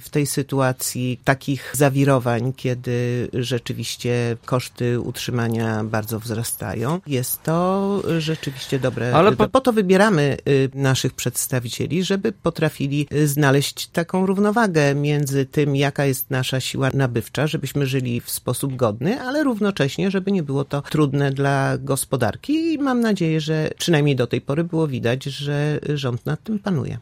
W tej sytuacji takich zawirowań, kiedy rzeczywiście koszty utrzymania bardzo wzrastają, jest to rzeczywiście dobre. Ale po... po to wybieramy y, naszych przedstawicieli, żeby potrafili y, znaleźć taką równowagę między tym, jaka jest nasza siła nabywcza, żebyśmy żyli w sposób godny, ale równocześnie, żeby nie było to trudne dla gospodarki i mam nadzieję, że przynajmniej do tej pory było widać, że rząd nad tym panuje.